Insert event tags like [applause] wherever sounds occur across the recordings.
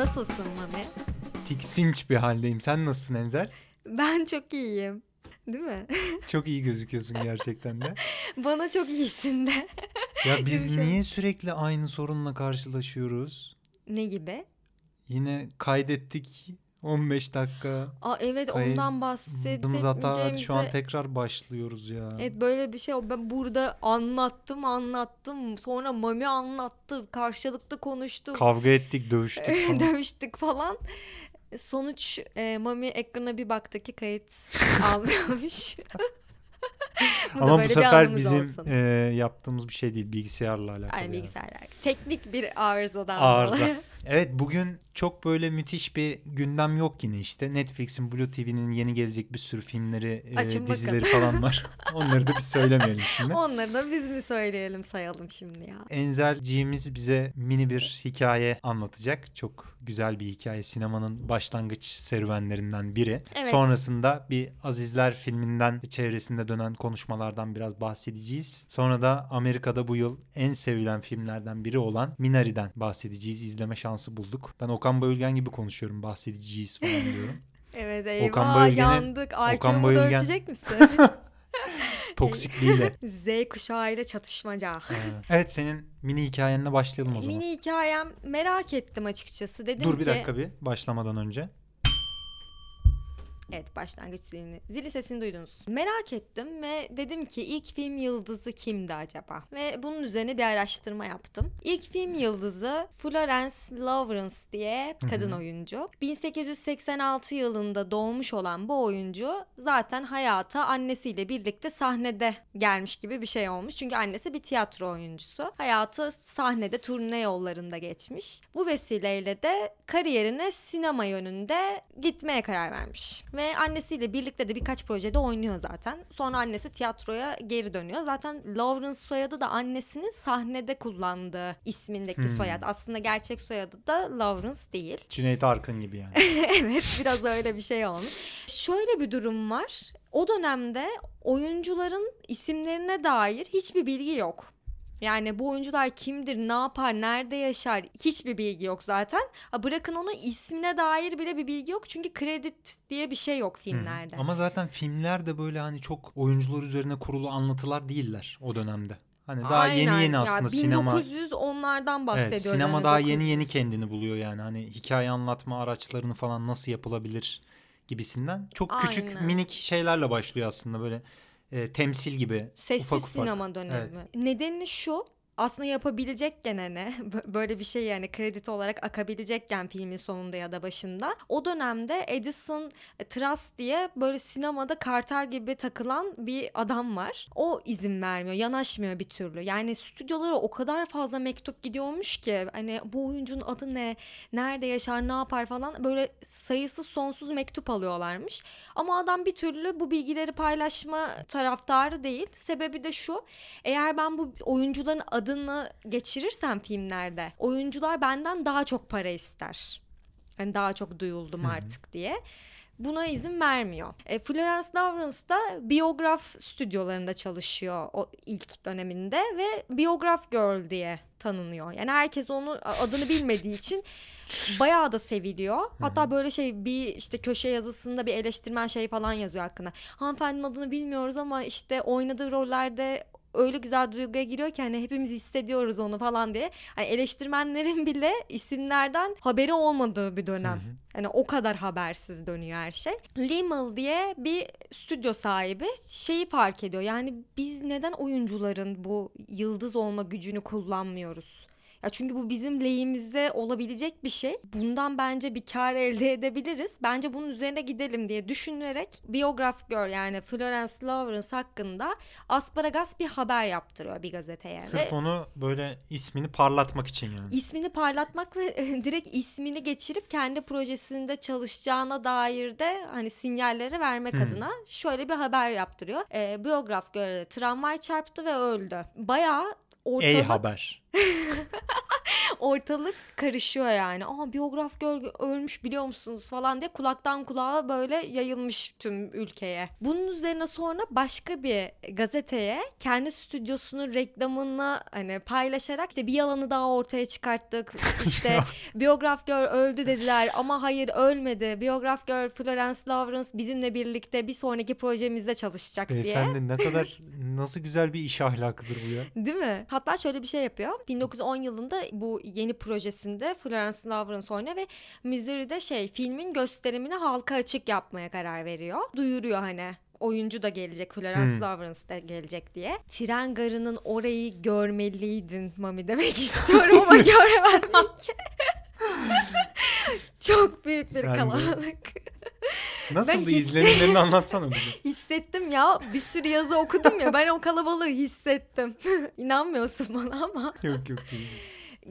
Nasılsın Mami? Tiksinç bir haldeyim. Sen nasılsın Enzel? Ben çok iyiyim. Değil mi? [laughs] Çok iyi gözüküyorsun gerçekten de. [laughs] Bana çok iyisin de. [laughs] Ya biz niye sürekli aynı sorunla karşılaşıyoruz? Ne gibi? Yine kaydettik 15 dakika. Aa evet Kayıt- ondan Adımız hata bahsedeceğimize... şu an tekrar başlıyoruz ya. Evet böyle bir şey. Ben burada anlattım anlattım. Sonra Mami anlattı. Karşılıklı konuştuk. Kavga ettik, dövüştük [laughs] falan. dövüştük falan. Sonuç e, Mami ekrana bir baktı ki kayıt [laughs] almıyormuş. [laughs] Ama bu sefer bizim olsun. e, yaptığımız bir şey değil. Bilgisayarla alakalı. Ay yani. bilgisayarlar. Teknik bir arızadan Arıza. Evet bugün çok böyle müthiş bir gündem yok yine işte. Netflix'in Blue TV'nin yeni gelecek bir sürü filmleri, e, dizileri falan var. [laughs] Onları da bir söylemeyelim şimdi. Onları da biz mi söyleyelim sayalım şimdi ya. Enzelciğimiz bize mini bir hikaye anlatacak. Çok güzel bir hikaye. Sinemanın başlangıç serüvenlerinden biri. Evet. Sonrasında bir Azizler filminden çevresinde dönen konuşmalardan biraz bahsedeceğiz. Sonra da Amerika'da bu yıl en sevilen filmlerden biri olan Minari'den bahsedeceğiz. İzleme şansı bulduk. Ben Okan Bayülgen gibi konuşuyorum. Bahsedeceğiz falan diyorum. [laughs] Evet eyvah Okan Bayülgen'in- yandık. Okan IQ'mu Bayülgen- ölçecek misin? [laughs] Toksikliğiyle. [laughs] Z kuşağıyla çatışmaca. Evet senin mini hikayenle başlayalım o zaman. Mini hikayem merak ettim açıkçası. Dedim Dur ki... bir dakika bir başlamadan önce. Evet başlangıç zilini, zili sesini duydunuz. Merak ettim ve dedim ki ilk film yıldızı kimdi acaba? Ve bunun üzerine bir araştırma yaptım. İlk film yıldızı Florence Lawrence diye kadın oyuncu. 1886 yılında doğmuş olan bu oyuncu zaten hayata annesiyle birlikte sahnede gelmiş gibi bir şey olmuş. Çünkü annesi bir tiyatro oyuncusu. Hayatı sahnede turne yollarında geçmiş. Bu vesileyle de kariyerine sinema yönünde gitmeye karar vermiş. Ve annesiyle birlikte de birkaç projede oynuyor zaten. Sonra annesi tiyatroya geri dönüyor. Zaten Lawrence soyadı da annesinin sahnede kullandığı ismindeki Hmm. soyad. Aslında gerçek soyadı da Lawrence değil. Cüneyt Arkın gibi yani. [laughs] evet biraz öyle bir şey olmuş. Şöyle bir durum var. O dönemde oyuncuların isimlerine dair hiçbir bilgi yok. Yani bu oyuncular kimdir, ne yapar, nerede yaşar hiçbir bilgi yok zaten. Ha, bırakın onu ismine dair bile bir bilgi yok. Çünkü kredi diye bir şey yok filmlerde. Ama zaten filmler de böyle hani çok oyuncular üzerine kurulu anlatılar değiller o dönemde. Hani daha yeni Aynen. yeni Ya aslında sinema. 1900 onlardan bahsediyoruz. Evet, sinema hani daha 900. yeni yeni kendini buluyor yani. Hani hikaye anlatma araçlarını falan nasıl yapılabilir gibisinden. Çok küçük Aynen. minik şeylerle başlıyor aslında böyle e, temsil gibi. Sessiz ufak ufak. sinema dönemi. Nedeni şu aslında yapabilecekken hani [laughs] böyle bir şey yani kredi olarak akabilecekken filmin sonunda ya da başında. O dönemde Edison Trust diye böyle sinemada kartel gibi takılan bir adam var. O izin vermiyor, yanaşmıyor bir türlü. Yani stüdyolara o kadar fazla mektup gidiyormuş ki hani bu oyuncunun adı ne, nerede yaşar, ne yapar falan böyle sayısız sonsuz mektup alıyorlarmış. Ama adam bir türlü bu bilgileri paylaşma taraftarı değil. Sebebi de şu. Eğer ben bu oyuncuların adını geçirirsem filmlerde oyuncular benden daha çok para ister. Yani daha çok duyuldum Hı hı. artık diye. Buna izin vermiyor. E, Florence Lawrence da biyograf stüdyolarında çalışıyor o ilk döneminde ve biyograf girl diye tanınıyor. Yani herkes onu adını bilmediği için bayağı da seviliyor. Hatta böyle şey bir işte köşe yazısında bir eleştirmen şey falan yazıyor hakkında. Hanımefendinin adını bilmiyoruz ama işte oynadığı rollerde öyle güzel duyguya giriyor ki hani hepimiz hissediyoruz onu falan diye. Hani eleştirmenlerin [laughs] bile isimlerden haberi olmadığı bir dönem. Hı hı. Hani o kadar habersiz dönüyor her şey. Limmel diye bir stüdyo sahibi şeyi fark ediyor. Yani biz neden oyuncuların bu yıldız olma gücünü kullanmıyoruz? Ya çünkü bu bizim lehimize olabilecek bir şey. Bundan bence bir kar elde edebiliriz. Bence bunun üzerine gidelim diye düşünerek biyograf gör yani Florence Lawrence hakkında asparagas bir haber yaptırıyor bir gazeteye. Ve Sırf onu böyle ismini parlatmak için yani. ismini parlatmak ve direkt ismini geçirip kendi projesinde çalışacağına dair de hani sinyalleri vermek Hmm. adına şöyle bir haber yaptırıyor. Ee, biyograf göre tramvay çarptı ve öldü. Bayağı Ey ortalık haber. [laughs] Ortalık karışıyor yani. Aa biyograf gör ölmüş biliyor musunuz falan diye kulaktan kulağa böyle yayılmış tüm ülkeye. Bunun üzerine sonra başka bir gazeteye kendi stüdyosunun reklamını hani paylaşarak işte bir yalanı daha ortaya çıkarttık. [laughs] İşte biyograf gör öldü dediler ama hayır ölmedi. Biyograf gör Florence Lawrence bizimle birlikte bir sonraki projemizde çalışacak diye. Beyefendi ne [laughs] kadar nasıl güzel bir iş ahlakıdır bu ya. Değil mi? Hatta şöyle bir şey yapıyor. 1910 yılında bu yeni projesinde Florence Lawrence oynuyor ve Missouri'de şey filmin gösterimini halka açık yapmaya karar veriyor. Duyuruyor hani oyuncu da gelecek Florence Hmm. Lawrence da gelecek diye. Tren garının orayı görmeliydin Mami demek [laughs] istiyorum ama göremedim. [laughs] Çok büyük bir- kalabalık. Nasıl Ben izlenimlerini anlatsana bize. [laughs] Hissettim ya bir sürü yazı okudum ya ben o kalabalığı hissettim. [laughs] İnanmıyorsun bana ama. yok yok değil.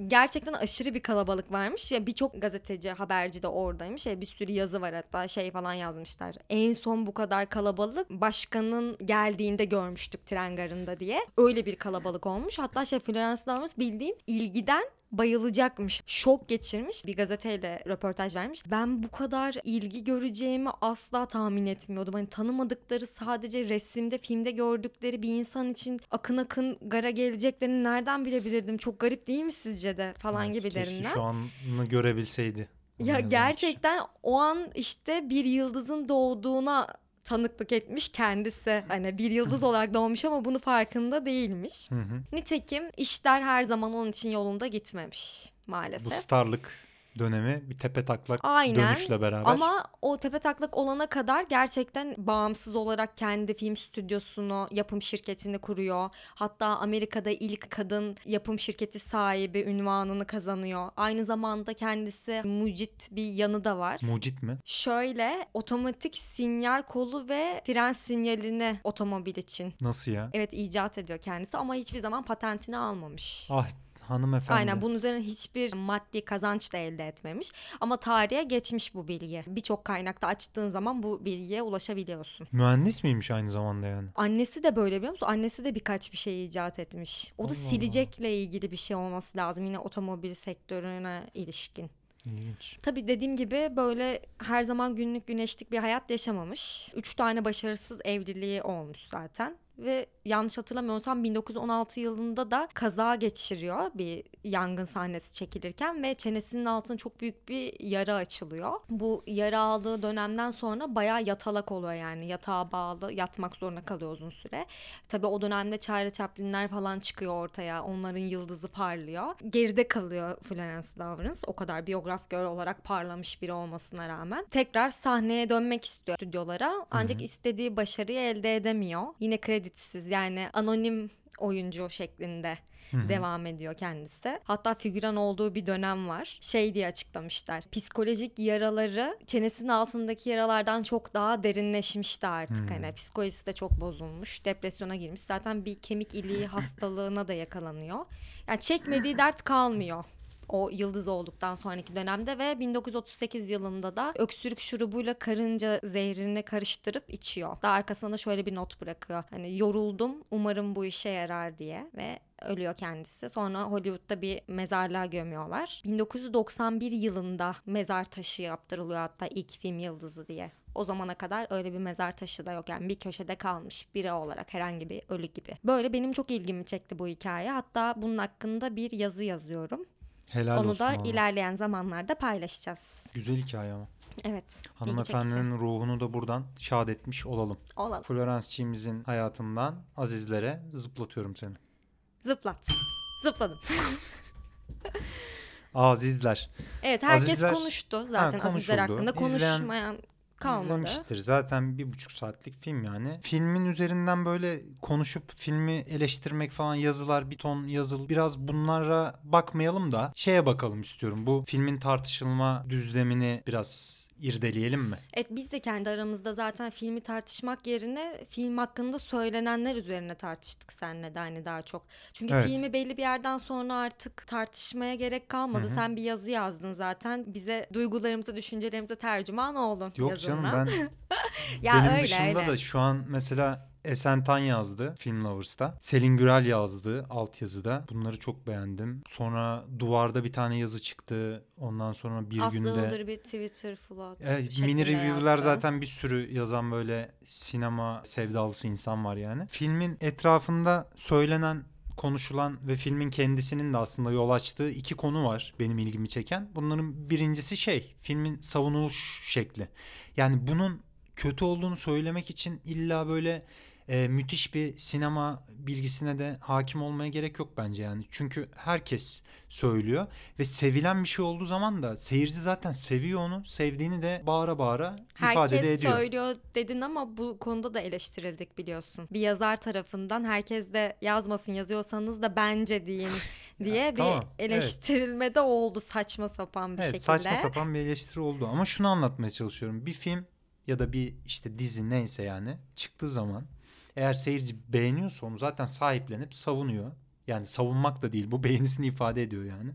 gerçekten aşırı bir kalabalık varmış ve birçok gazeteci, haberci de oradaymış. E, bir sürü yazı var hatta şey falan yazmışlar. En son bu kadar kalabalık başkanın geldiğinde görmüştük tren garında diye. Öyle bir kalabalık olmuş. Hatta şey Florence Lawrence bildiğin ilgiden bayılacakmış. Şok geçirmiş. Bir gazeteyle röportaj vermiş. Ben bu kadar ilgi göreceğimi asla tahmin etmiyordum. Hani tanımadıkları sadece resimde, filmde gördükleri bir insan için akın akın gara geleceklerini nereden bilebilirdim? Çok garip değil mi sizce de falan Evet, gibilerinden. Keşke şu anını görebilseydi. Ya gerçekten o an işte bir yıldızın doğduğuna tanıklık etmiş kendisi. Hani bir yıldız olarak doğmuş ama bunu farkında değilmiş. Nitekim işler her zaman onun için yolunda gitmemiş Bu maalesef. starlık dönemi bir tepe taklak Aynen. dönüşle beraber. Ama o tepe taklak olana kadar gerçekten bağımsız olarak kendi film stüdyosunu, yapım şirketini kuruyor. Hatta Amerika'da ilk kadın yapım şirketi sahibi ünvanını kazanıyor. Aynı zamanda kendisi mucit bir yanı da var. Mucit mi? Şöyle otomatik sinyal kolu ve fren sinyalini otomobil için. Nasıl ya? Evet icat ediyor kendisi ama hiçbir zaman patentini almamış. Ah hanımefendi. Aynen bunun üzerine hiçbir maddi kazanç da elde etmemiş. Ama tarihe geçmiş bu bilgi. Birçok kaynakta açtığın zaman bu bilgiye ulaşabiliyorsun. Mühendis miymiş aynı zamanda yani? Annesi de böyle biliyor musun? Annesi de birkaç bir şey icat etmiş. O da Allah silecekle ilgili bir şey olması lazım. Yine otomobil sektörüne ilişkin. İlginç. Tabii dediğim gibi böyle her zaman günlük güneşlik bir hayat yaşamamış. Üç tane başarısız evliliği olmuş zaten. Ve yanlış hatırlamıyorsam 1916 yılında da kaza geçiriyor bir yangın sahnesi çekilirken ve çenesinin altına çok büyük bir yara açılıyor. Bu yara aldığı dönemden sonra bayağı yatalak oluyor yani yatağa bağlı yatmak zorunda kalıyor uzun süre. Tabii o dönemde Charlie Chaplin'ler falan çıkıyor ortaya onların yıldızı parlıyor. Geride kalıyor Florence Lawrence o kadar biyograf gör olarak parlamış biri olmasına rağmen. Tekrar sahneye dönmek istiyor stüdyolara ancak istediği başarıyı elde edemiyor. Yine kredisiz yani anonim oyuncu şeklinde devam ediyor kendisi. Hatta figüran olduğu bir dönem var. Şey diye açıklamışlar. Psikolojik yaraları çenesinin altındaki yaralardan çok daha derinleşmişti artık. Hani psikolojisi de çok bozulmuş. Depresyona girmiş. Zaten bir kemik iliği [laughs] hastalığına da yakalanıyor. Yani çekmediği dert kalmıyor o yıldız olduktan sonraki dönemde ve 1938 yılında da öksürük şurubuyla karınca zehrini karıştırıp içiyor. Daha arkasında da şöyle bir not bırakıyor. Hani yoruldum umarım bu işe yarar diye ve ölüyor kendisi. Sonra Hollywood'da bir mezarlığa gömüyorlar. 1991 yılında mezar taşı yaptırılıyor hatta ilk film yıldızı diye. O zamana kadar öyle bir mezar taşı da yok. Yani bir köşede kalmış biri olarak herhangi bir ölü gibi. Böyle benim çok ilgimi çekti bu hikaye. Hatta bunun hakkında bir yazı yazıyorum. Helal Onu olsun. da valla. ilerleyen zamanlarda paylaşacağız. Güzel hikaye ama. Evet. Hanımefendinin ruhunu da buradan şad etmiş olalım. Olalım. Florence'çiğimizin hayatından azizlere zıplatıyorum seni. Zıplat. Zıpladım. [laughs] Azizler. Evet herkes Azizler- konuştu zaten Ha, Azizler konuşuldu. hakkında. İzleyen- Konuşmayan kalmadı. İzlemiştir. Zaten bir buçuk saatlik film yani. Filmin üzerinden böyle konuşup filmi eleştirmek falan yazılar bir ton yazıl. Biraz bunlara bakmayalım da şeye bakalım istiyorum. Bu filmin tartışılma düzlemini biraz irdeleyelim mi? Evet biz de kendi aramızda zaten filmi tartışmak yerine film hakkında söylenenler üzerine tartıştık seninle de hani daha çok. Çünkü Evet. filmi belli bir yerden sonra artık tartışmaya gerek kalmadı. Hı hı. Sen bir yazı yazdın zaten. Bize duygularımızı, düşüncelerimize tercüman oldun Yok yazınla. canım ben [laughs] Ya benim öyle dışımda öyle. da şu an mesela Esen Tan yazdı Film Lovers'ta. Selin Gürel yazdı altyazıda. Bunları çok beğendim. Sonra Duvarda bir tane yazı çıktı. Ondan sonra bir Aslı günde... Iğdır bir Twitter flood Evet, mini review'lar yazdı. zaten bir sürü yazan böyle sinema sevdalısı insan var yani. Filmin etrafında söylenen konuşulan ve filmin kendisinin de aslında yol açtığı iki konu var benim ilgimi çeken. Bunların birincisi şey filmin savunuluş şekli. Yani bunun kötü olduğunu söylemek için illa böyle e, müthiş bir sinema bilgisine de hakim olmaya gerek yok bence yani. Çünkü herkes söylüyor ve sevilen bir şey olduğu zaman da seyirci zaten seviyor onu. Sevdiğini de bağıra bağıra ifade de Herkes ediyor. söylüyor dedin ama bu konuda da eleştirildik biliyorsun. Bir yazar tarafından herkes de yazmasın yazıyorsanız da bence deyin [laughs] diye bir tamam, evet. eleştirilme de oldu saçma sapan bir Evet şekilde. saçma sapan bir eleştiri oldu ama şunu anlatmaya çalışıyorum. Bir film ya da bir işte dizi neyse yani çıktığı zaman eğer seyirci beğeniyorsa onu zaten sahiplenip savunuyor. Yani savunmak da değil bu beğenisini ifade ediyor yani.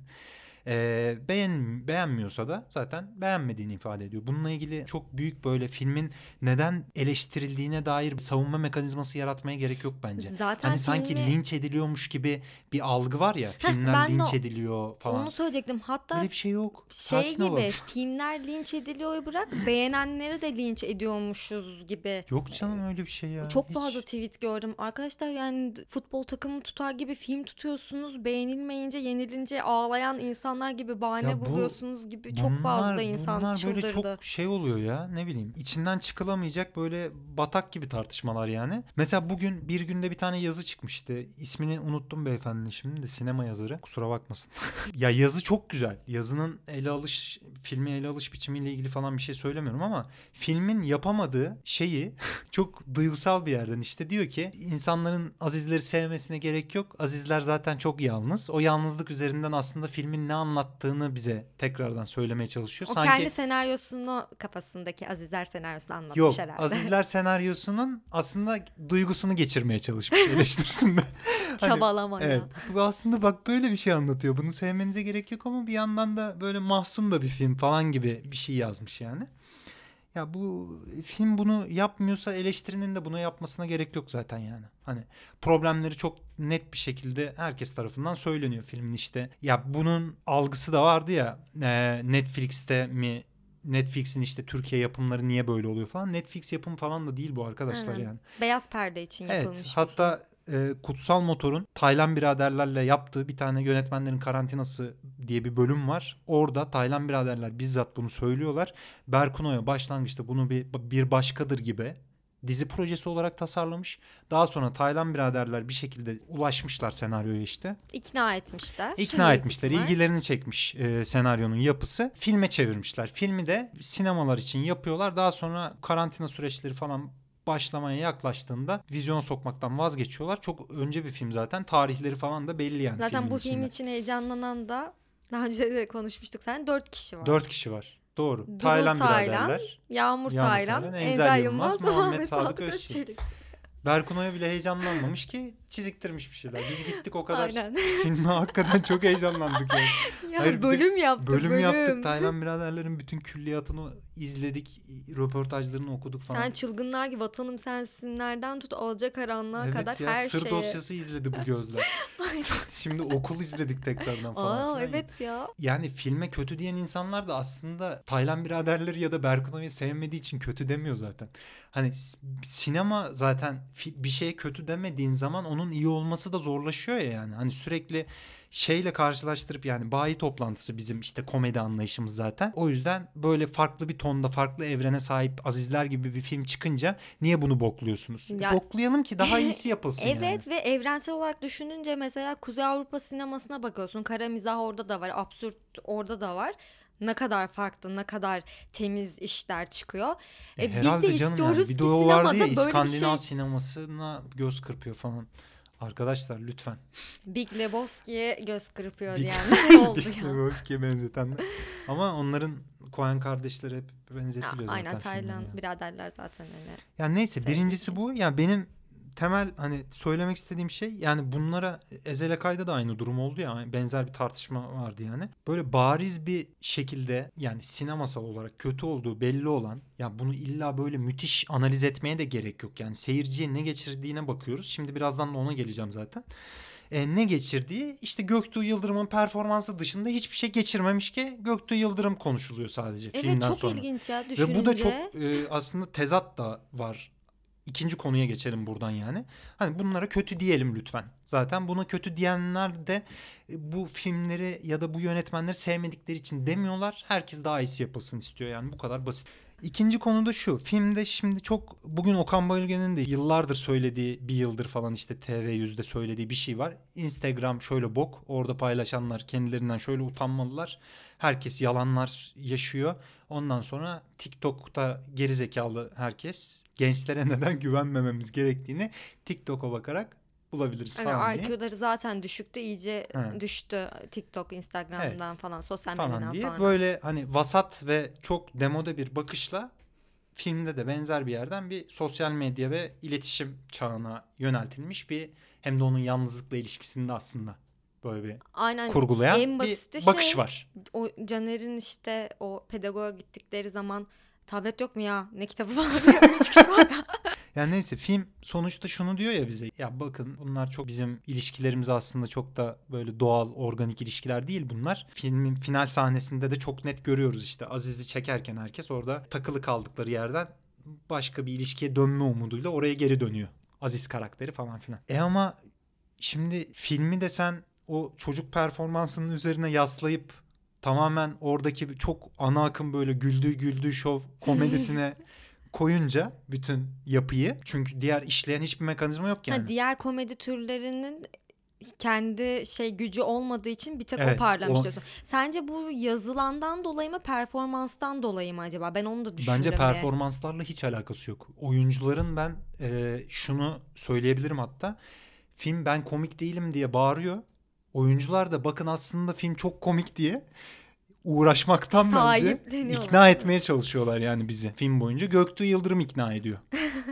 Ee, beğen, beğenmiyorsa da zaten beğenmediğini ifade ediyor. Bununla ilgili çok büyük böyle filmin neden eleştirildiğine dair bir savunma mekanizması yaratmaya gerek yok bence. Zaten hani sanki filmi- linç ediliyormuş gibi bir algı var ya filmler linç o- ediliyor falan. Onu söyleyecektim. Hatta Öyle bir şey yok. şey Sakin gibi olalım. filmler linç ediliyor bırak beğenenleri de linç ediyormuşuz gibi. Yok canım öyle bir şey ya. Çok Hiç. fazla tweet gördüm. Arkadaşlar yani futbol takımı tutar gibi film tutuyorsunuz. Beğenilmeyince, yenilince ağlayan insanlar gibi bahane Ya bu- buluyorsunuz gibi çok fazla insan bunlar çıldırdı. böyle çok şey oluyor ya ne bileyim içinden çıkılamayacak böyle batak gibi tartışmalar yani. Mesela bugün bir günde bir tane yazı çıkmıştı. İsmini unuttum beyefendinin şimdi de sinema yazarı kusura bakmasın. [laughs] ya yazı çok güzel. Yazının ele alış filmi ele alış biçimiyle ilgili falan bir şey söylemiyorum ama filmin yapamadığı şeyi [laughs] çok duygusal bir yerden işte diyor ki insanların Azizleri sevmesine gerek yok. Azizler zaten çok yalnız. O yalnızlık üzerinden aslında filmin ne anlattığını bize tekrardan söylemeye çalışıyor. O Sanki kendi senaryosunu kafasındaki Azizler senaryosunu anlatmış yok herhalde. Azizler senaryosunun aslında duygusunu geçirmeye çalışmış [laughs] eleştirisinde. Hani, Çabalama ya. Evet. Bu aslında bak böyle bir şey anlatıyor. Bunu sevmenize gerek yok ama bir yandan da böyle mahzun da bir film falan gibi bir şey yazmış yani. Ya bu film bunu yapmıyorsa eleştirinin de bunu yapmasına gerek yok zaten yani. Hani problemleri çok net bir şekilde herkes tarafından söyleniyor filmin işte. Ya bunun algısı da vardı ya e, Netflix'te mi Netflix'in işte Türkiye yapımları niye böyle oluyor falan. Netflix yapımı falan da değil bu arkadaşlar Aynen. yani. Beyaz perde için yapılmış. Evet hatta e, Kutsal Motor'un Taylan biraderlerle yaptığı bir tane yönetmenlerin karantinası diye bir bölüm var. Orada Taylan biraderler bizzat bunu söylüyorlar. Berkuno'ya başlangıçta bunu bir, bir başkadır gibi dizi projesi olarak tasarlamış. Daha sonra Taylan biraderler bir şekilde ulaşmışlar senaryoya işte. ikna etmişler. İkna Büyük etmişler. ihtimal. ilgilerini çekmiş e, senaryonun yapısı. Filme çevirmişler. Filmi de sinemalar için yapıyorlar. Daha sonra karantina süreçleri falan başlamaya yaklaştığında vizyona sokmaktan vazgeçiyorlar. Çok önce bir film zaten. Tarihleri falan da belli yani. Zaten bu film içinde. için heyecanlanan da daha önce de konuşmuştuk sen dört kişi var. Dört kişi var. Doğru. Duru Taylan Taylan, biraderler. Yağmur, Yağmur Taylan, Taylan, Enzel, Enzel Yılmaz, Yılmaz, Muhammed Sadık Özçelik. Özçelik. Berkuno'ya bile heyecanlanmamış ki çiziktirmiş bir şeyler. Biz gittik o kadar Aynen. filme hakikaten çok heyecanlandık yani. [laughs] ya Hayır, bölüm yaptık Bölüm, bölüm. yaptık. [laughs] Taylan biraderlerin bütün külliyatını izledik. Röportajlarını okuduk falan. Sen çılgınlar gibi vatanım sensinlerden tut alacakaranlığa evet kadar ya her sır şeye. dosyası izledi bu gözler. [laughs] Şimdi okul izledik tekrardan falan. Aa filan. evet ya. Yani filme kötü diyen insanlar da aslında Taylan biraderleri ya da Berkuno'yu sevmediği için kötü demiyor zaten. Hani sinema zaten bir şeye kötü demediğin zaman onun iyi olması da zorlaşıyor ya yani. Hani sürekli şeyle karşılaştırıp yani bayi toplantısı bizim işte komedi anlayışımız zaten. O yüzden böyle farklı bir tonda farklı evrene sahip Azizler gibi bir film çıkınca niye bunu bokluyorsunuz? Ya- Boklayalım ki daha [laughs] iyisi yapılsın yani. Evet ve evrensel olarak düşününce mesela Kuzey Avrupa sinemasına bakıyorsun. Kara mizah orada da var. Absürt orada da var. Ne kadar farklı, ne kadar temiz işler çıkıyor. E, biz de canım yani. istiyoruz Bir de o vardı ya İskandinav şey. sinemasına göz kırpıyor falan. Arkadaşlar lütfen. Big Lebowski'ye göz kırpıyor Big- diyenler [laughs] oldu Big ya. Lebowski'ye benzetenler. Ama onların Coen kardeşleri hep benzetiliyor Ya, zaten. Aynen Taylan yani. biraderler zaten öyle. Yani neyse sevdiği birincisi bu. Yani benim temel hani söylemek istediğim şey yani bunlara Ezele Kayda da aynı durum oldu ya benzer bir tartışma vardı yani. Böyle bariz bir şekilde yani sinemasal olarak kötü olduğu belli olan ya bunu illa böyle müthiş analiz etmeye de gerek yok. Yani seyirciye ne geçirdiğine bakıyoruz. Şimdi birazdan da ona geleceğim zaten e, ne geçirdiği işte Göktuğ Yıldırım'ın performansı dışında hiçbir şey geçirmemiş ki Göktuğ Yıldırım konuşuluyor sadece Evet filmden çok sonra. ilginç ya düşününce. Ve bu da çok e, aslında tezat da var. İkinci konuya geçelim buradan yani. Hani bunlara kötü diyelim lütfen. Zaten buna kötü diyenler de e, bu filmleri ya da bu yönetmenleri sevmedikleri için demiyorlar. Herkes daha iyisi yapılsın istiyor yani bu kadar basit. İkinci konu da şu. Filmde şimdi çok bugün Okan Bayülgen'in de yıllardır söylediği bir yıldır falan işte TV100'de söylediği bir şey var. Instagram şöyle bok. Orada paylaşanlar kendilerinden şöyle utanmalılar. Herkes yalanlar yaşıyor. Ondan sonra TikTok'ta gerizekalı herkes gençlere [laughs] neden güvenmememiz gerektiğini TikTok'a bakarak bulabiliriz Hani falan diye. IQ'ları zaten düşüktü iyice He. düştü TikTok, Instagram'dan Evet. falan sosyal medyadan falan diye sonra. böyle hani vasat ve çok demode bir bakışla filmde de benzer bir yerden bir sosyal medya ve iletişim çağına yöneltilmiş bir hem de onun yalnızlıkla ilişkisinde aslında böyle bir Aynen kurgulayan en bir basiti bakış şey- var. o Caner'in işte o pedagoga gittikleri zaman tablet yok mu ya ne kitabı falan diyor. Yani neyse film sonuçta şunu diyor ya bize. Ya bakın bunlar çok bizim ilişkilerimiz aslında çok da böyle doğal, organik ilişkiler değil bunlar. Filmin final sahnesinde de çok net görüyoruz işte Aziz'i çekerken herkes orada takılı kaldıkları yerden başka bir ilişkiye dönme umuduyla oraya geri dönüyor. Aziz karakteri falan filan. E ama şimdi filmi de sen o çocuk performansının üzerine yaslayıp tamamen oradaki çok ana akım böyle güldüğü güldüğü şov komedisine [laughs] koyunca bütün yapıyı çünkü diğer işleyen hiçbir mekanizma yok yani. Ha, diğer komedi türlerinin kendi şey gücü olmadığı için bir tek Evet, o parlamış o- diyorsun. Sence bu yazılandan dolayı mı performanstan dolayı mı acaba? Ben onu da düşündüm. Bence performanslarla hiç alakası yok. Oyuncuların ben e, şunu söyleyebilirim hatta. Film ben komik değilim diye bağırıyor. Oyuncular da bakın aslında film çok komik diye uğraşmaktan bence ikna etmeye çalışıyorlar yani bizi film boyunca. Göktuğ Yıldırım ikna ediyor.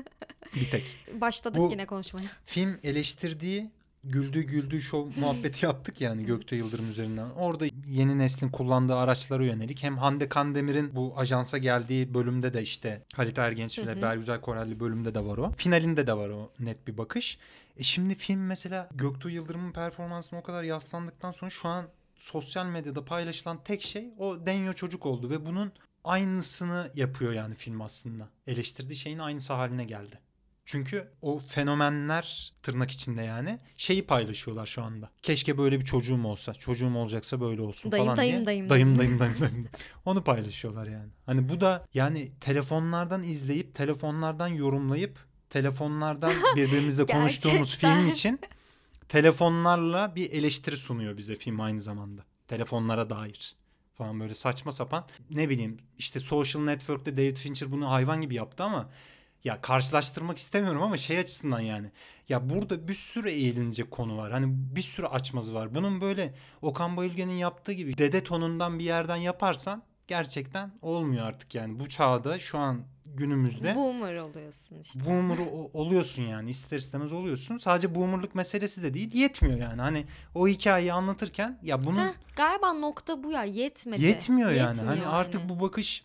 [laughs] bir tek. Başladık Bu- yine konuşmaya. Film eleştirdiği güldüğü güldüğü şov muhabbeti yaptık yani Göktuğ Yıldırım üzerinden. Orada yeni neslin kullandığı araçlara yönelik hem Hande Kandemir'in bu ajansa geldiği bölümde de işte Halit Ergenç ile hı. Bergüzar Korelli bölümde de var o. Finalinde de var o net bir bakış. E şimdi film mesela Göktuğ Yıldırım'ın performansına o kadar yaslandıktan sonra şu an sosyal medyada paylaşılan tek şey o Denyo çocuk oldu ve bunun aynısını yapıyor yani film aslında. Eleştirdiği şeyin aynısı haline geldi. Çünkü o fenomenler tırnak içinde yani şeyi paylaşıyorlar şu anda. Keşke böyle bir çocuğum olsa. Çocuğum olacaksa böyle olsun Dayım, falan dayım, diye. dayım, dayım, dayım. dayım, dayım, dayım. [laughs] Onu paylaşıyorlar yani. Hani bu da yani telefonlardan izleyip telefonlardan yorumlayıp telefonlardan birbirimizle [laughs] konuştuğumuz film için telefonlarla bir eleştiri sunuyor bize film aynı zamanda. Telefonlara dair falan böyle saçma sapan. Ne bileyim işte Social Network'te David Fincher bunu hayvan gibi yaptı ama ya karşılaştırmak istemiyorum ama şey açısından yani. Ya burada bir sürü eğilinecek konu var. Hani bir sürü açmazı var. Bunun böyle Okan Bayülgen'in yaptığı gibi dede tonundan bir yerden yaparsan gerçekten olmuyor artık yani. Bu çağda şu an günümüzde Boomer oluyorsun işte. boomer oluyorsun yani ister istemez oluyorsun. Sadece boomerlık meselesi de değil yetmiyor yani. Hani o hikayeyi anlatırken ya bunun Heh, galiba nokta bu ya yetmedi. Yetmiyor yani. Yetmiyor Hani artık yani. bu bakış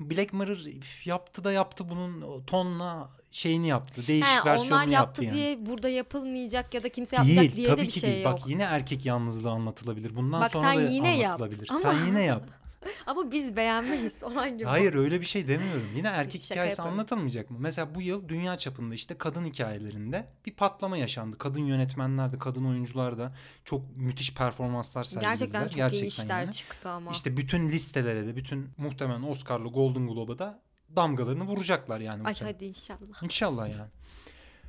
Black Mirror yaptı da yaptı bunun tonla şeyini yaptı. Değişik He, versiyonunu onlar yaptı yani. diye burada yapılmayacak ya da kimse yapacak Değil diye tabii de bir şey değil. yok. Bak yine erkek yalnızlığı anlatılabilir. Bundan Bak sonra sen da yine yap. anlatılabilir. Ama- Sen yine yap. [laughs] [laughs] Ama biz beğenmeyiz olan gibi. Hayır öyle bir şey demiyorum. Yine erkek Şaka hikayesi yapıyorum. anlatılmayacak mı? Mesela bu yıl dünya çapında işte kadın hikayelerinde bir patlama yaşandı. Kadın yönetmenler de kadın oyuncular da çok müthiş performanslar sergilediler. Gerçekten çok iyi işler yani. çıktı ama. İşte bütün listelere de bütün muhtemelen Oscar'lı Golden Globe'a da damgalarını vuracaklar yani bu Ay sene. hadi inşallah. İnşallah yani.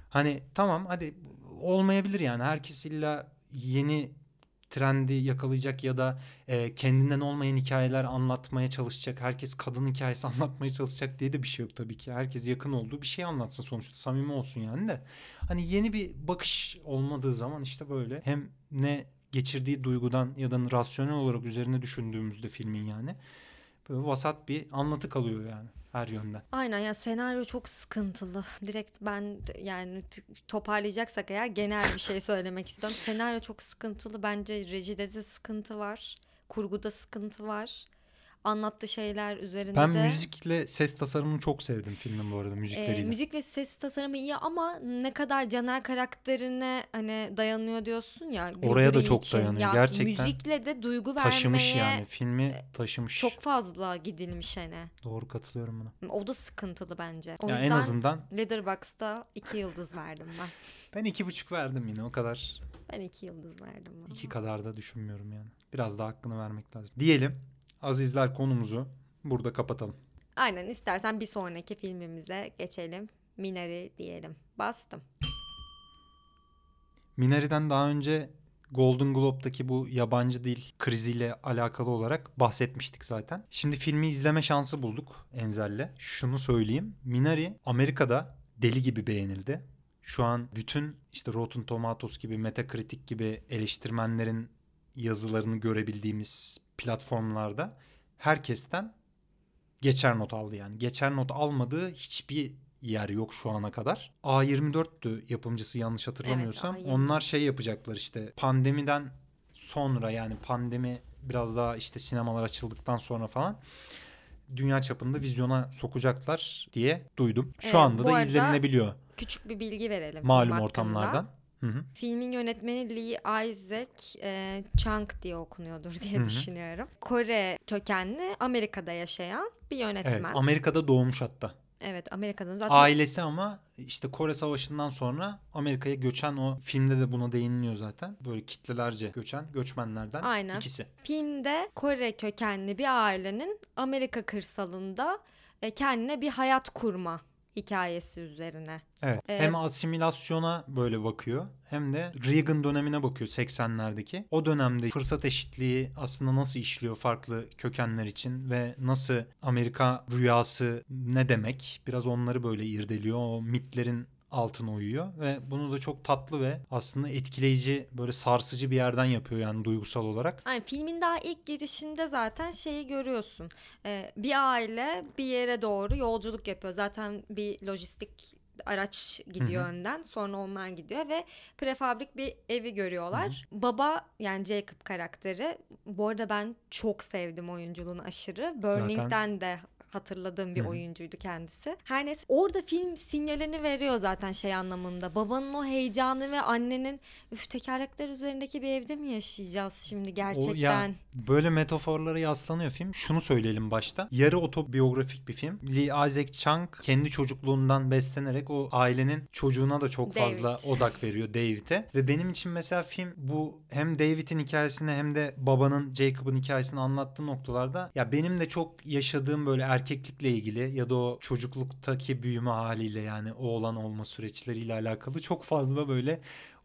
Hani tamam hadi olmayabilir yani. Herkes illa yeni trendi yakalayacak ya da e, kendinden olmayan hikayeler anlatmaya çalışacak. Herkes kadın hikayesi [laughs] anlatmaya çalışacak diye de bir şey yok tabii ki. Herkes yakın olduğu bir şey anlatsın sonuçta. Samimi olsun yani de. Hani yeni bir bakış olmadığı zaman işte böyle hem ne geçirdiği duygudan ya da rasyonel olarak üzerine düşündüğümüzde filmin yani böyle vasat bir anlatı kalıyor yani her yönden. Aynen ya senaryo çok sıkıntılı. Direkt ben yani toparlayacaksak eğer genel bir şey söylemek istiyorum. Senaryo çok sıkıntılı. Bence rejide de sıkıntı var. Kurguda sıkıntı var. Anlattığı şeyler üzerinde Ben de. müzikle ses tasarımını çok sevdim filmin bu arada müzikleriyle. müzik ve ses tasarımı iyi ama ne kadar Caner karakterine hani dayanıyor diyorsun ya. Oraya da çok için. dayanıyor. Ya Gerçekten Müzikle de duygu taşımış vermeye yani filmi taşımış. çok fazla gidilmiş hani. Doğru katılıyorum buna. O da sıkıntılı bence. O Ya en azından Letterboxd'da iki yıldız verdim ben. [laughs] ben iki buçuk verdim yine o kadar Ben iki yıldız verdim. buna. iki kadar da düşünmüyorum yani. Biraz daha hakkını vermek lazım. Diyelim azizler konumuzu burada kapatalım. Aynen istersen bir sonraki filmimize geçelim. Minari diyelim. Bastım. Minari'den daha önce Golden Globe'daki bu yabancı dil kriziyle alakalı olarak bahsetmiştik zaten. Şimdi filmi izleme şansı bulduk Enzel'le. Şunu söyleyeyim. Minari Amerika'da deli gibi beğenildi. Şu an bütün işte Rotten Tomatoes gibi, Metacritic gibi eleştirmenlerin yazılarını görebildiğimiz platformlarda herkesten geçer not aldı yani. Geçer not almadığı hiçbir yer yok şu ana kadar. A24'tü yapımcısı yanlış hatırlamıyorsam. A24. Onlar şey yapacaklar işte pandemiden sonra yani pandemi biraz daha işte sinemalar açıldıktan sonra falan dünya çapında vizyona sokacaklar diye duydum. Şu Evet, anda da arada izlenebiliyor Küçük bir bilgi verelim. malum hakkında. ortamlardan. Hı hı. Filmin yönetmeni Lee Isaac e, Chung diye okunuyordur diye Hı hı. düşünüyorum. Kore kökenli Amerika'da yaşayan bir yönetmen. Evet, Evet, Amerika'da doğmuş hatta. Amerika'dan zaten Ailesi ama işte Kore Savaşı'ndan sonra Amerika'ya göçen o filmde de buna değiniliyor zaten. Böyle kitlelerce göçen göçmenlerden Aynen. ikisi. filmde Kore kökenli bir ailenin Amerika kırsalında e, kendine bir hayat kurma hikayesi üzerine. Evet. Ee, hem asimilasyona böyle bakıyor hem de Reagan dönemine bakıyor 80'lerdeki. O dönemde fırsat eşitliği aslında nasıl işliyor farklı kökenler için ve nasıl Amerika rüyası ne demek? Biraz onları böyle irdeliyor. O mitlerin altına uyuyor ve bunu da çok tatlı ve aslında etkileyici böyle sarsıcı bir yerden yapıyor yani duygusal olarak. Yani filmin daha ilk girişinde zaten şeyi görüyorsun. Ee, bir aile bir yere doğru yolculuk yapıyor. Zaten bir lojistik araç gidiyor Hı hı. önden. Sonra onlar gidiyor ve prefabrik bir evi görüyorlar. Baba yani Jacob karakteri. Bu arada ben çok sevdim oyunculuğunu aşırı. Burning'den de hatırladığım bir Hı hı. oyuncuydu kendisi. Her neyse orada film sinyalini veriyor zaten şey anlamında. Babanın o heyecanı ve annenin üf tekerlekler üzerindeki bir evde mi yaşayacağız şimdi gerçekten? O ya böyle metaforlara yaslanıyor film. Şunu söyleyelim başta. Yarı otobiyografik bir film. Lee Isaac Chung kendi çocukluğundan beslenerek o ailenin çocuğuna da çok David. fazla odak veriyor David'e. Ve benim için mesela film bu hem David'in hikayesini hem de babanın Jacob'ın hikayesini anlattığı noktalarda ya benim de çok yaşadığım böyle erkeklikle ilgili ya da o çocukluktaki büyüme haliyle yani oğlan olma süreçleriyle alakalı çok fazla böyle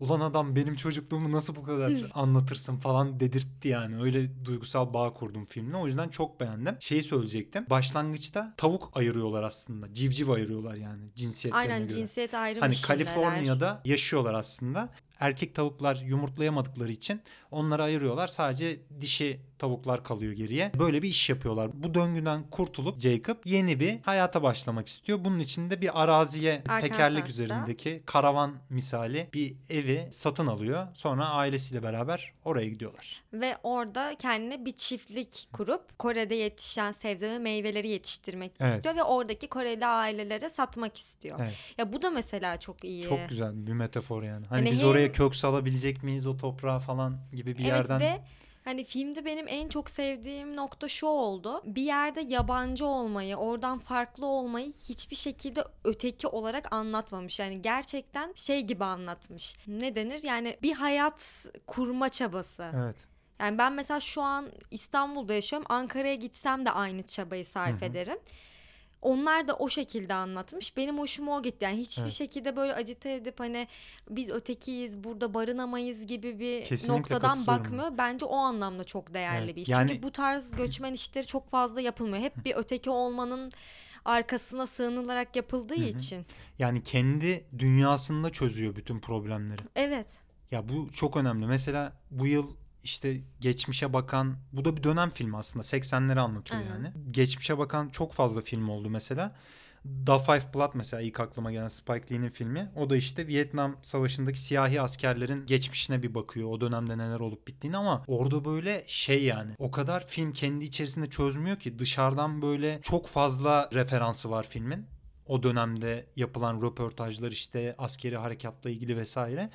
ulan adam benim çocukluğumu nasıl bu kadar anlatırsın falan dedirtti yani. Öyle duygusal bağ kurdum filmle. O yüzden çok beğendim. Şeyi söyleyecektim. Başlangıçta tavuk ayırıyorlar aslında. Civciv ayırıyorlar yani cinsiyetlerine Aynen göre. cinsiyet ayrımı Hani. Kaliforniya'da yaşıyorlar aslında. Erkek tavuklar yumurtlayamadıkları için onları ayırıyorlar. Sadece dişi tavuklar kalıyor geriye. Böyle bir iş yapıyorlar. Bu döngüden kurtulup Jacob yeni bir hayata başlamak istiyor. Bunun için de bir araziye tekerlek Arkansas'ta. üzerindeki karavan misali bir evi satın alıyor. Sonra ailesiyle beraber oraya gidiyorlar. Ve orada kendine bir çiftlik kurup Kore'de yetişen sebze ve meyveleri yetiştirmek Evet. istiyor ve oradaki Koreli ailelere satmak istiyor. Evet. Ya bu da mesela çok iyi. Çok güzel bir metafor yani. Hani Hani biz hem- oraya kök salabilecek miyiz o toprağa falan gibi bir evet yerden. ve hani filmde benim en çok sevdiğim nokta şu oldu. Bir yerde yabancı olmayı, oradan farklı olmayı hiçbir şekilde öteki olarak anlatmamış. Yani gerçekten şey gibi anlatmış. Ne denir? Yani bir hayat kurma çabası. Evet. Yani ben mesela şu an İstanbul'da yaşıyorum. Ankara'ya gitsem de aynı çabayı sarf Hı hı. ederim. Onlar da o şekilde anlatmış. Benim hoşuma o gitti. Yani hiçbir Evet. şekilde böyle acite edip hani biz ötekiyiz, burada barınamayız gibi bir Kesinlikle noktadan bakmıyor. Bence o anlamda çok değerli Evet, bir iş. yani- Çünkü bu tarz göçmen işleri çok fazla yapılmıyor. Hep bir öteki olmanın arkasına sığınılarak yapıldığı Hı hı. için. Yani kendi dünyasında çözüyor bütün problemleri. Evet. Ya bu çok önemli. Mesela bu yıl işte geçmişe bakan bu da bir dönem filmi aslında 80'leri anlatıyor Aynen. yani. Geçmişe bakan çok fazla film oldu mesela. Da Five Blood mesela ilk aklıma gelen Spike Lee'nin filmi. O da işte Vietnam Savaşı'ndaki siyahi askerlerin geçmişine bir bakıyor. O dönemde neler olup bittiğini ama orada böyle şey yani o kadar film kendi içerisinde çözmüyor ki dışarıdan böyle çok fazla referansı var filmin. O dönemde yapılan röportajlar işte askeri harekatla ilgili vesaire.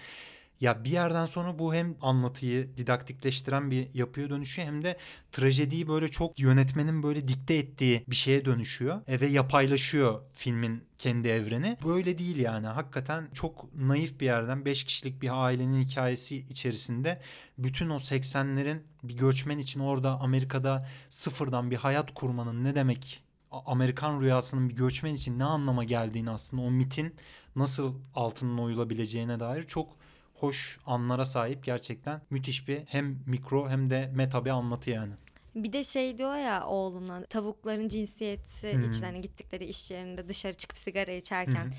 Ya bir yerden sonra bu hem anlatıyı didaktikleştiren bir yapıya dönüşüyor hem de trajediyi böyle çok yönetmenin böyle dikte ettiği bir şeye dönüşüyor. Ve yapaylaşıyor filmin kendi evreni. Böyle değil yani. Hakikaten çok naif bir yerden 5 kişilik bir ailenin hikayesi içerisinde bütün o 80'lerin bir göçmen için orada Amerika'da sıfırdan bir hayat kurmanın ne demek Amerikan rüyasının bir göçmen için ne anlama geldiğini aslında o mitin nasıl altından oyulabileceğine dair çok hoş anlara sahip gerçekten müthiş bir hem mikro hem de meta bir anlatı yani. Bir de şey diyor ya oğluna tavukların cinsiyeti Hmm. için hani gittikleri iş yerinde dışarı çıkıp sigara içerken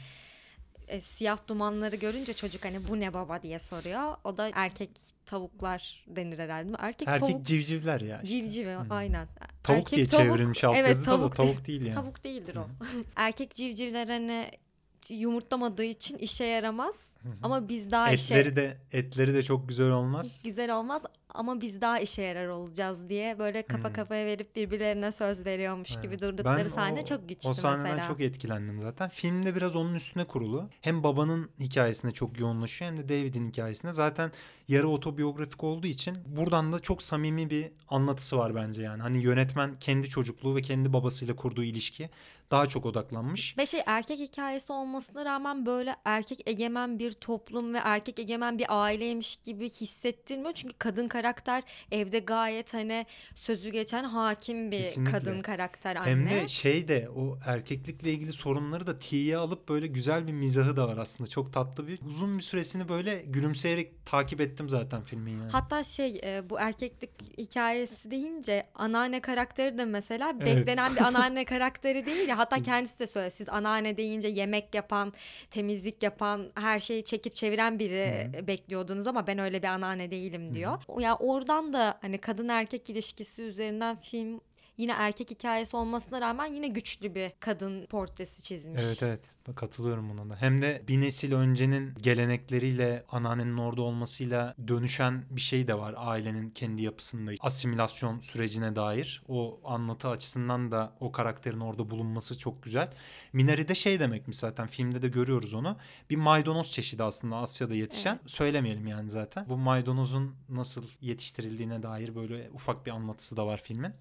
e, siyah dumanları görünce çocuk hani bu ne baba diye soruyor. O da erkek tavuklar denir herhalde. değil mi? Erkek, Erkek tavuk civcivler ya işte. civciv Hı. aynen. Tavuk Erkek diye tavuk- çevrilmiş alt evet, tavuk, da tavuk [laughs] değil yani. Tavuk değildir o. erkek civcivler hani yumurtlamadığı için işe yaramaz. Ama biz daha işe Etleri de etleri de çok güzel olmaz. güzel olmaz ama biz daha işe yarar olacağız diye böyle kafa Hmm. kafaya verip birbirlerine söz veriyormuş gibi Evet. durdukları Ben sahne o- çok güçlü O sahneden mesela. çok etkilendim zaten. Filmde biraz onun üstüne kurulu. Hem babanın hikayesine çok yoğunlaşıyor hem de David'in hikayesine. Zaten yarı otobiyografik olduğu için buradan da çok samimi bir anlatısı var bence yani. Hani yönetmen kendi çocukluğu ve kendi babasıyla kurduğu ilişki daha çok odaklanmış. Ve şey erkek hikayesi olmasına rağmen böyle erkek egemen bir toplum ve erkek egemen bir aileymiş gibi hissettirmiyor. Çünkü kadın karakter evde gayet hani sözü geçen hakim bir Kesinlikle. kadın karakter anne. Hem de şey de o erkeklikle ilgili sorunları da tiye alıp böyle güzel bir mizahı da var aslında. Çok tatlı bir. Uzun bir süresini böyle gülümseyerek takip ettim zaten filmin yani. Hatta şey e, bu erkeklik hikayesi deyince anneanne karakteri de mesela Evet. beklenen bir [laughs] anneanne karakteri değil ya hatta kendisi de söylüyor siz anneanne deyince yemek yapan temizlik yapan her şeyi çekip çeviren biri bekliyordunuz ama ben öyle bir anneanne değilim diyor. Ya yani oradan da hani kadın erkek ilişkisi üzerinden film yine erkek hikayesi olmasına rağmen yine güçlü bir kadın portresi çizmiş. Evet evet katılıyorum buna da. Hem de bir nesil öncenin gelenekleriyle anneannenin orada olmasıyla dönüşen bir şey de var ailenin kendi yapısında. Asimilasyon sürecine dair o anlatı açısından da o karakterin orada bulunması çok güzel. Minari de şey demekmiş zaten filmde de görüyoruz onu. Bir maydanoz çeşidi aslında Asya'da yetişen. Söylemeyelim yani zaten. Bu maydanozun nasıl yetiştirildiğine dair böyle ufak bir anlatısı da var filmin.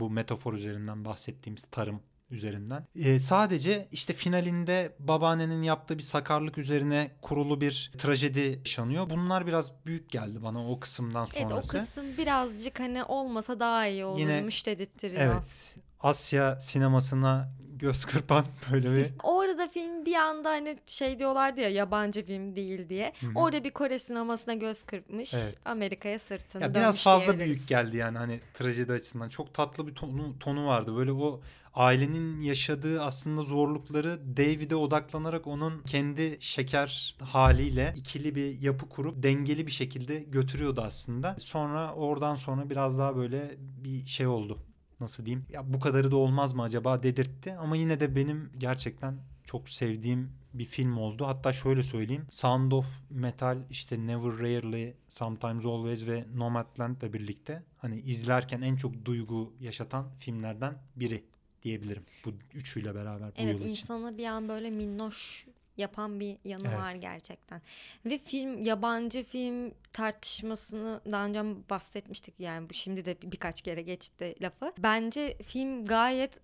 Bu metafor üzerinden bahsettiğimiz tarım üzerinden. Ee, sadece işte finalinde babaannenin yaptığı bir sakarlık üzerine kurulu bir trajedi yaşanıyor. Bunlar biraz büyük geldi bana o kısımdan Evet o sonrası. kısım birazcık hani olmasa daha iyi Yine- olurmuş dedirttiriyor. Evet. Asya sinemasına göz kırpan [laughs] böyle bir Orada film bir anda hani şey diyorlardı ya yabancı film değil diye. Hı hı. Orada bir Kore sinemasına göz kırpmış. Evet. Amerika'ya sırtını ya biraz fazla diyebiliriz. büyük geldi yani hani trajedi açısından. Çok tatlı bir tonu, tonu vardı. Böyle o ailenin yaşadığı aslında zorlukları David'e odaklanarak onun kendi şeker haliyle ikili bir yapı kurup dengeli bir şekilde götürüyordu aslında. Sonra oradan sonra biraz daha böyle bir şey oldu. Nasıl diyeyim? Ya bu kadarı da olmaz mı acaba dedirtti ama yine de benim gerçekten çok sevdiğim bir film oldu. Hatta şöyle söyleyeyim. Sound of Metal işte Never Rarely, Sometimes Always ve Nomadland'la birlikte hani izlerken en çok duygu yaşatan filmlerden biri diyebilirim. Bu üçüyle beraber bu Evet yıl için. insanı bir an böyle minnoş yapan bir yanı Evet. var gerçekten. Ve film yabancı film tartışmasını daha önce bahsetmiştik yani bu şimdi de bir- birkaç kere geçti lafı. Bence film gayet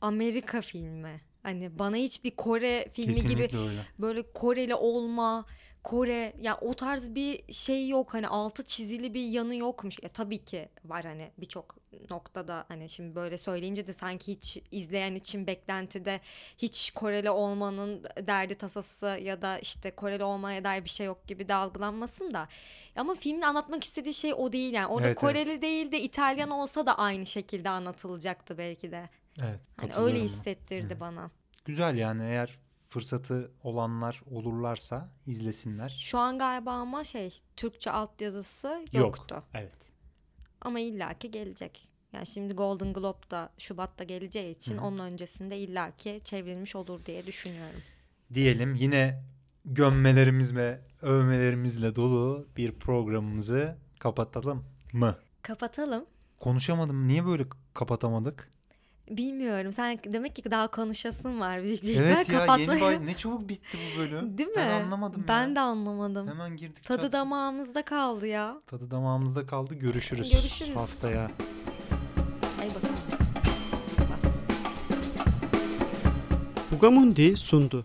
Amerika filmi. Hani bana hiçbir Kore filmi gibi Kesinlikle öyle. böyle Koreli olma, Kore ya o tarz bir şey yok hani altı çizili bir yanı yokmuş. Ya tabii ki var hani birçok noktada hani şimdi böyle söyleyince de sanki hiç izleyen için beklentide hiç Koreli olmanın derdi tasası ya da işte Koreli olmaya dair bir şey yok gibi de algılanmasın da. Ama filmin anlatmak istediği şey o değil yani. Orada Evet, evet. Koreli değil de İtalyan olsa da aynı şekilde anlatılacaktı belki de. Evet. Hani öyle hissettirdi Hı. bana. Güzel yani eğer fırsatı olanlar olurlarsa izlesinler. Şu an galiba ama şey Türkçe altyazısı Yok. yoktu. Evet. ama illaki gelecek. Yani şimdi Golden Globe da Şubat'ta geleceği için Hı hı. onun öncesinde illaki çevrilmiş olur diye düşünüyorum. Diyelim yine gömmelerimiz ve övmelerimizle dolu bir programımızı kapatalım mı? Kapatalım. Konuşamadım. Niye böyle kapatamadık? Bilmiyorum. Sen demek ki daha konuşasın var büyük bir Evet ya kapatmaya. yeni bay- ne çabuk bitti bu bölüm. [laughs] Değil mi? Ben anlamadım Ben ya. de anlamadım. Hemen girdik. Tadı çat- damağımızda kaldı ya. Tadı damağımızda kaldı. Görüşürüz. Görüşürüz. Haftaya. Ay basamadım. Bastım. Bugamundi sundu.